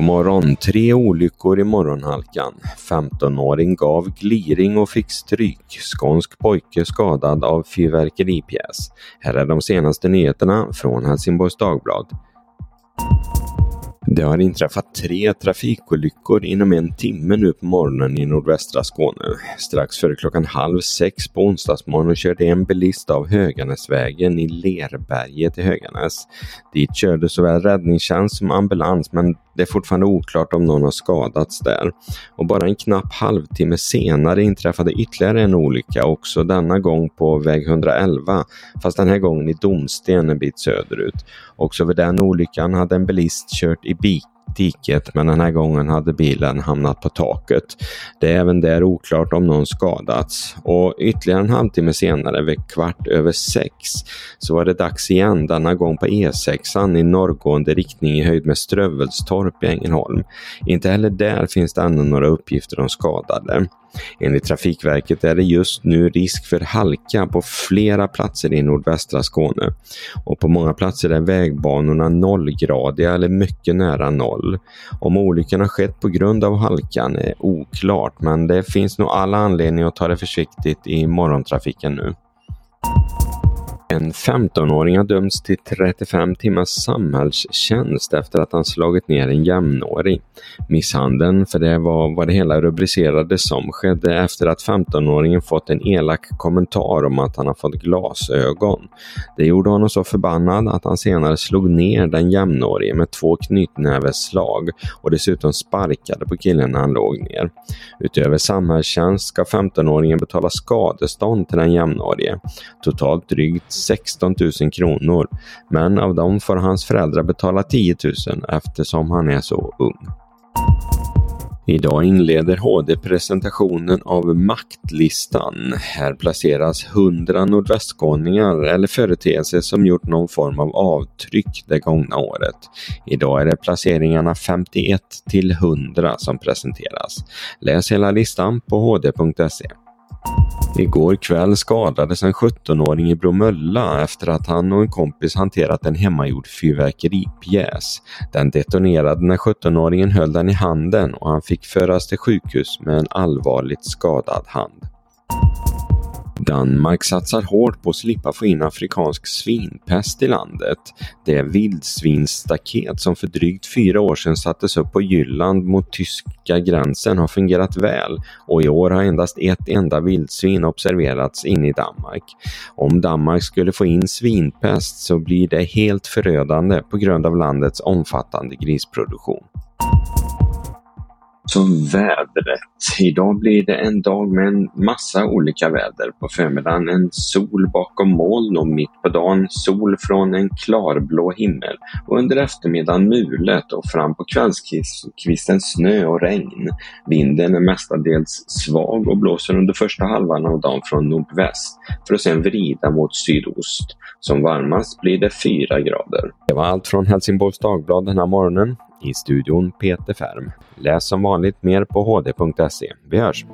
morgon. Tre olyckor i morgonhalkan. 15-åring gav gliring och fick stryk. Skånsk pojke skadad av fyrverkeripjäs. Här är de senaste nyheterna från Helsingborgs Dagblad. Det har inträffat tre trafikolyckor inom en timme nu på morgonen i nordvästra Skåne. Strax före klockan halv sex på onsdagsmorgonen körde en bilist av Höganäsvägen i Lerberget i Höganäs. Dit körde såväl räddningstjänst som ambulans men det är fortfarande oklart om någon har skadats där. Och bara en knapp halvtimme senare inträffade ytterligare en olycka, också denna gång på väg 111, fast den här gången i Domsten en bit söderut. Också vid den olyckan hade en bilist kört i diket men den här gången hade bilen hamnat på taket. Det är även där oklart om någon skadats och ytterligare en halvtimme senare vid kvart över sex så var det dags igen, denna gång på E6 i norrgående riktning i höjd med Strövelstorp i Ängelholm. Inte heller där finns det ännu några uppgifter om skadade. Enligt Trafikverket är det just nu risk för halka på flera platser i nordvästra Skåne och på många platser är vägbanorna nollgradiga eller mycket nära noll. Om olyckan har skett på grund av halkan är oklart men det finns nog alla anledning att ta det försiktigt i morgontrafiken nu. En 15-åring har dömts till 35 timmars samhällstjänst efter att han slagit ner en jämnårig. Misshandeln, för det var vad det hela rubricerades som, skedde efter att 15-åringen fått en elak kommentar om att han har fått glasögon. Det gjorde honom så förbannad att han senare slog ner den jämnårige med två knytnävesslag och dessutom sparkade på killen när han låg ner. Utöver samhällstjänst ska 15-åringen betala skadestånd till den jämnårige. Totalt drygt 16 000 kronor, men av dem får hans föräldrar betala 10 000 eftersom han är så ung. Idag inleder HD presentationen av Maktlistan. Här placeras 100 nordvästskåningar eller företeelser som gjort någon form av avtryck det gångna året. Idag är det placeringarna 51 till 100 som presenteras. Läs hela listan på hd.se. Igår kväll skadades en 17-åring i Bromölla efter att han och en kompis hanterat en hemmagjord fyrverkeripjäs. Den detonerade när 17-åringen höll den i handen och han fick föras till sjukhus med en allvarligt skadad hand. Danmark satsar hårt på att slippa få in afrikansk svinpest i landet. Det vildsvinsstaket som för drygt fyra år sedan sattes upp på Jylland mot tyska gränsen har fungerat väl och i år har endast ett enda vildsvin observerats inne i Danmark. Om Danmark skulle få in svinpest så blir det helt förödande på grund av landets omfattande grisproduktion. Så vädret. Idag blir det en dag med en massa olika väder. På förmiddagen en sol bakom moln och mitt på dagen sol från en klarblå himmel. Och under eftermiddagen mulet och fram på kvällskvisten snö och regn. Vinden är mestadels svag och blåser under första halvan av dagen från nordväst för att sedan vrida mot sydost. Som varmast blir det 4 grader. Det var allt från Helsingborgs Dagblad den här morgonen. I studion Peter Färm. Läs som vanligt mer på hd.se. Vi hörs!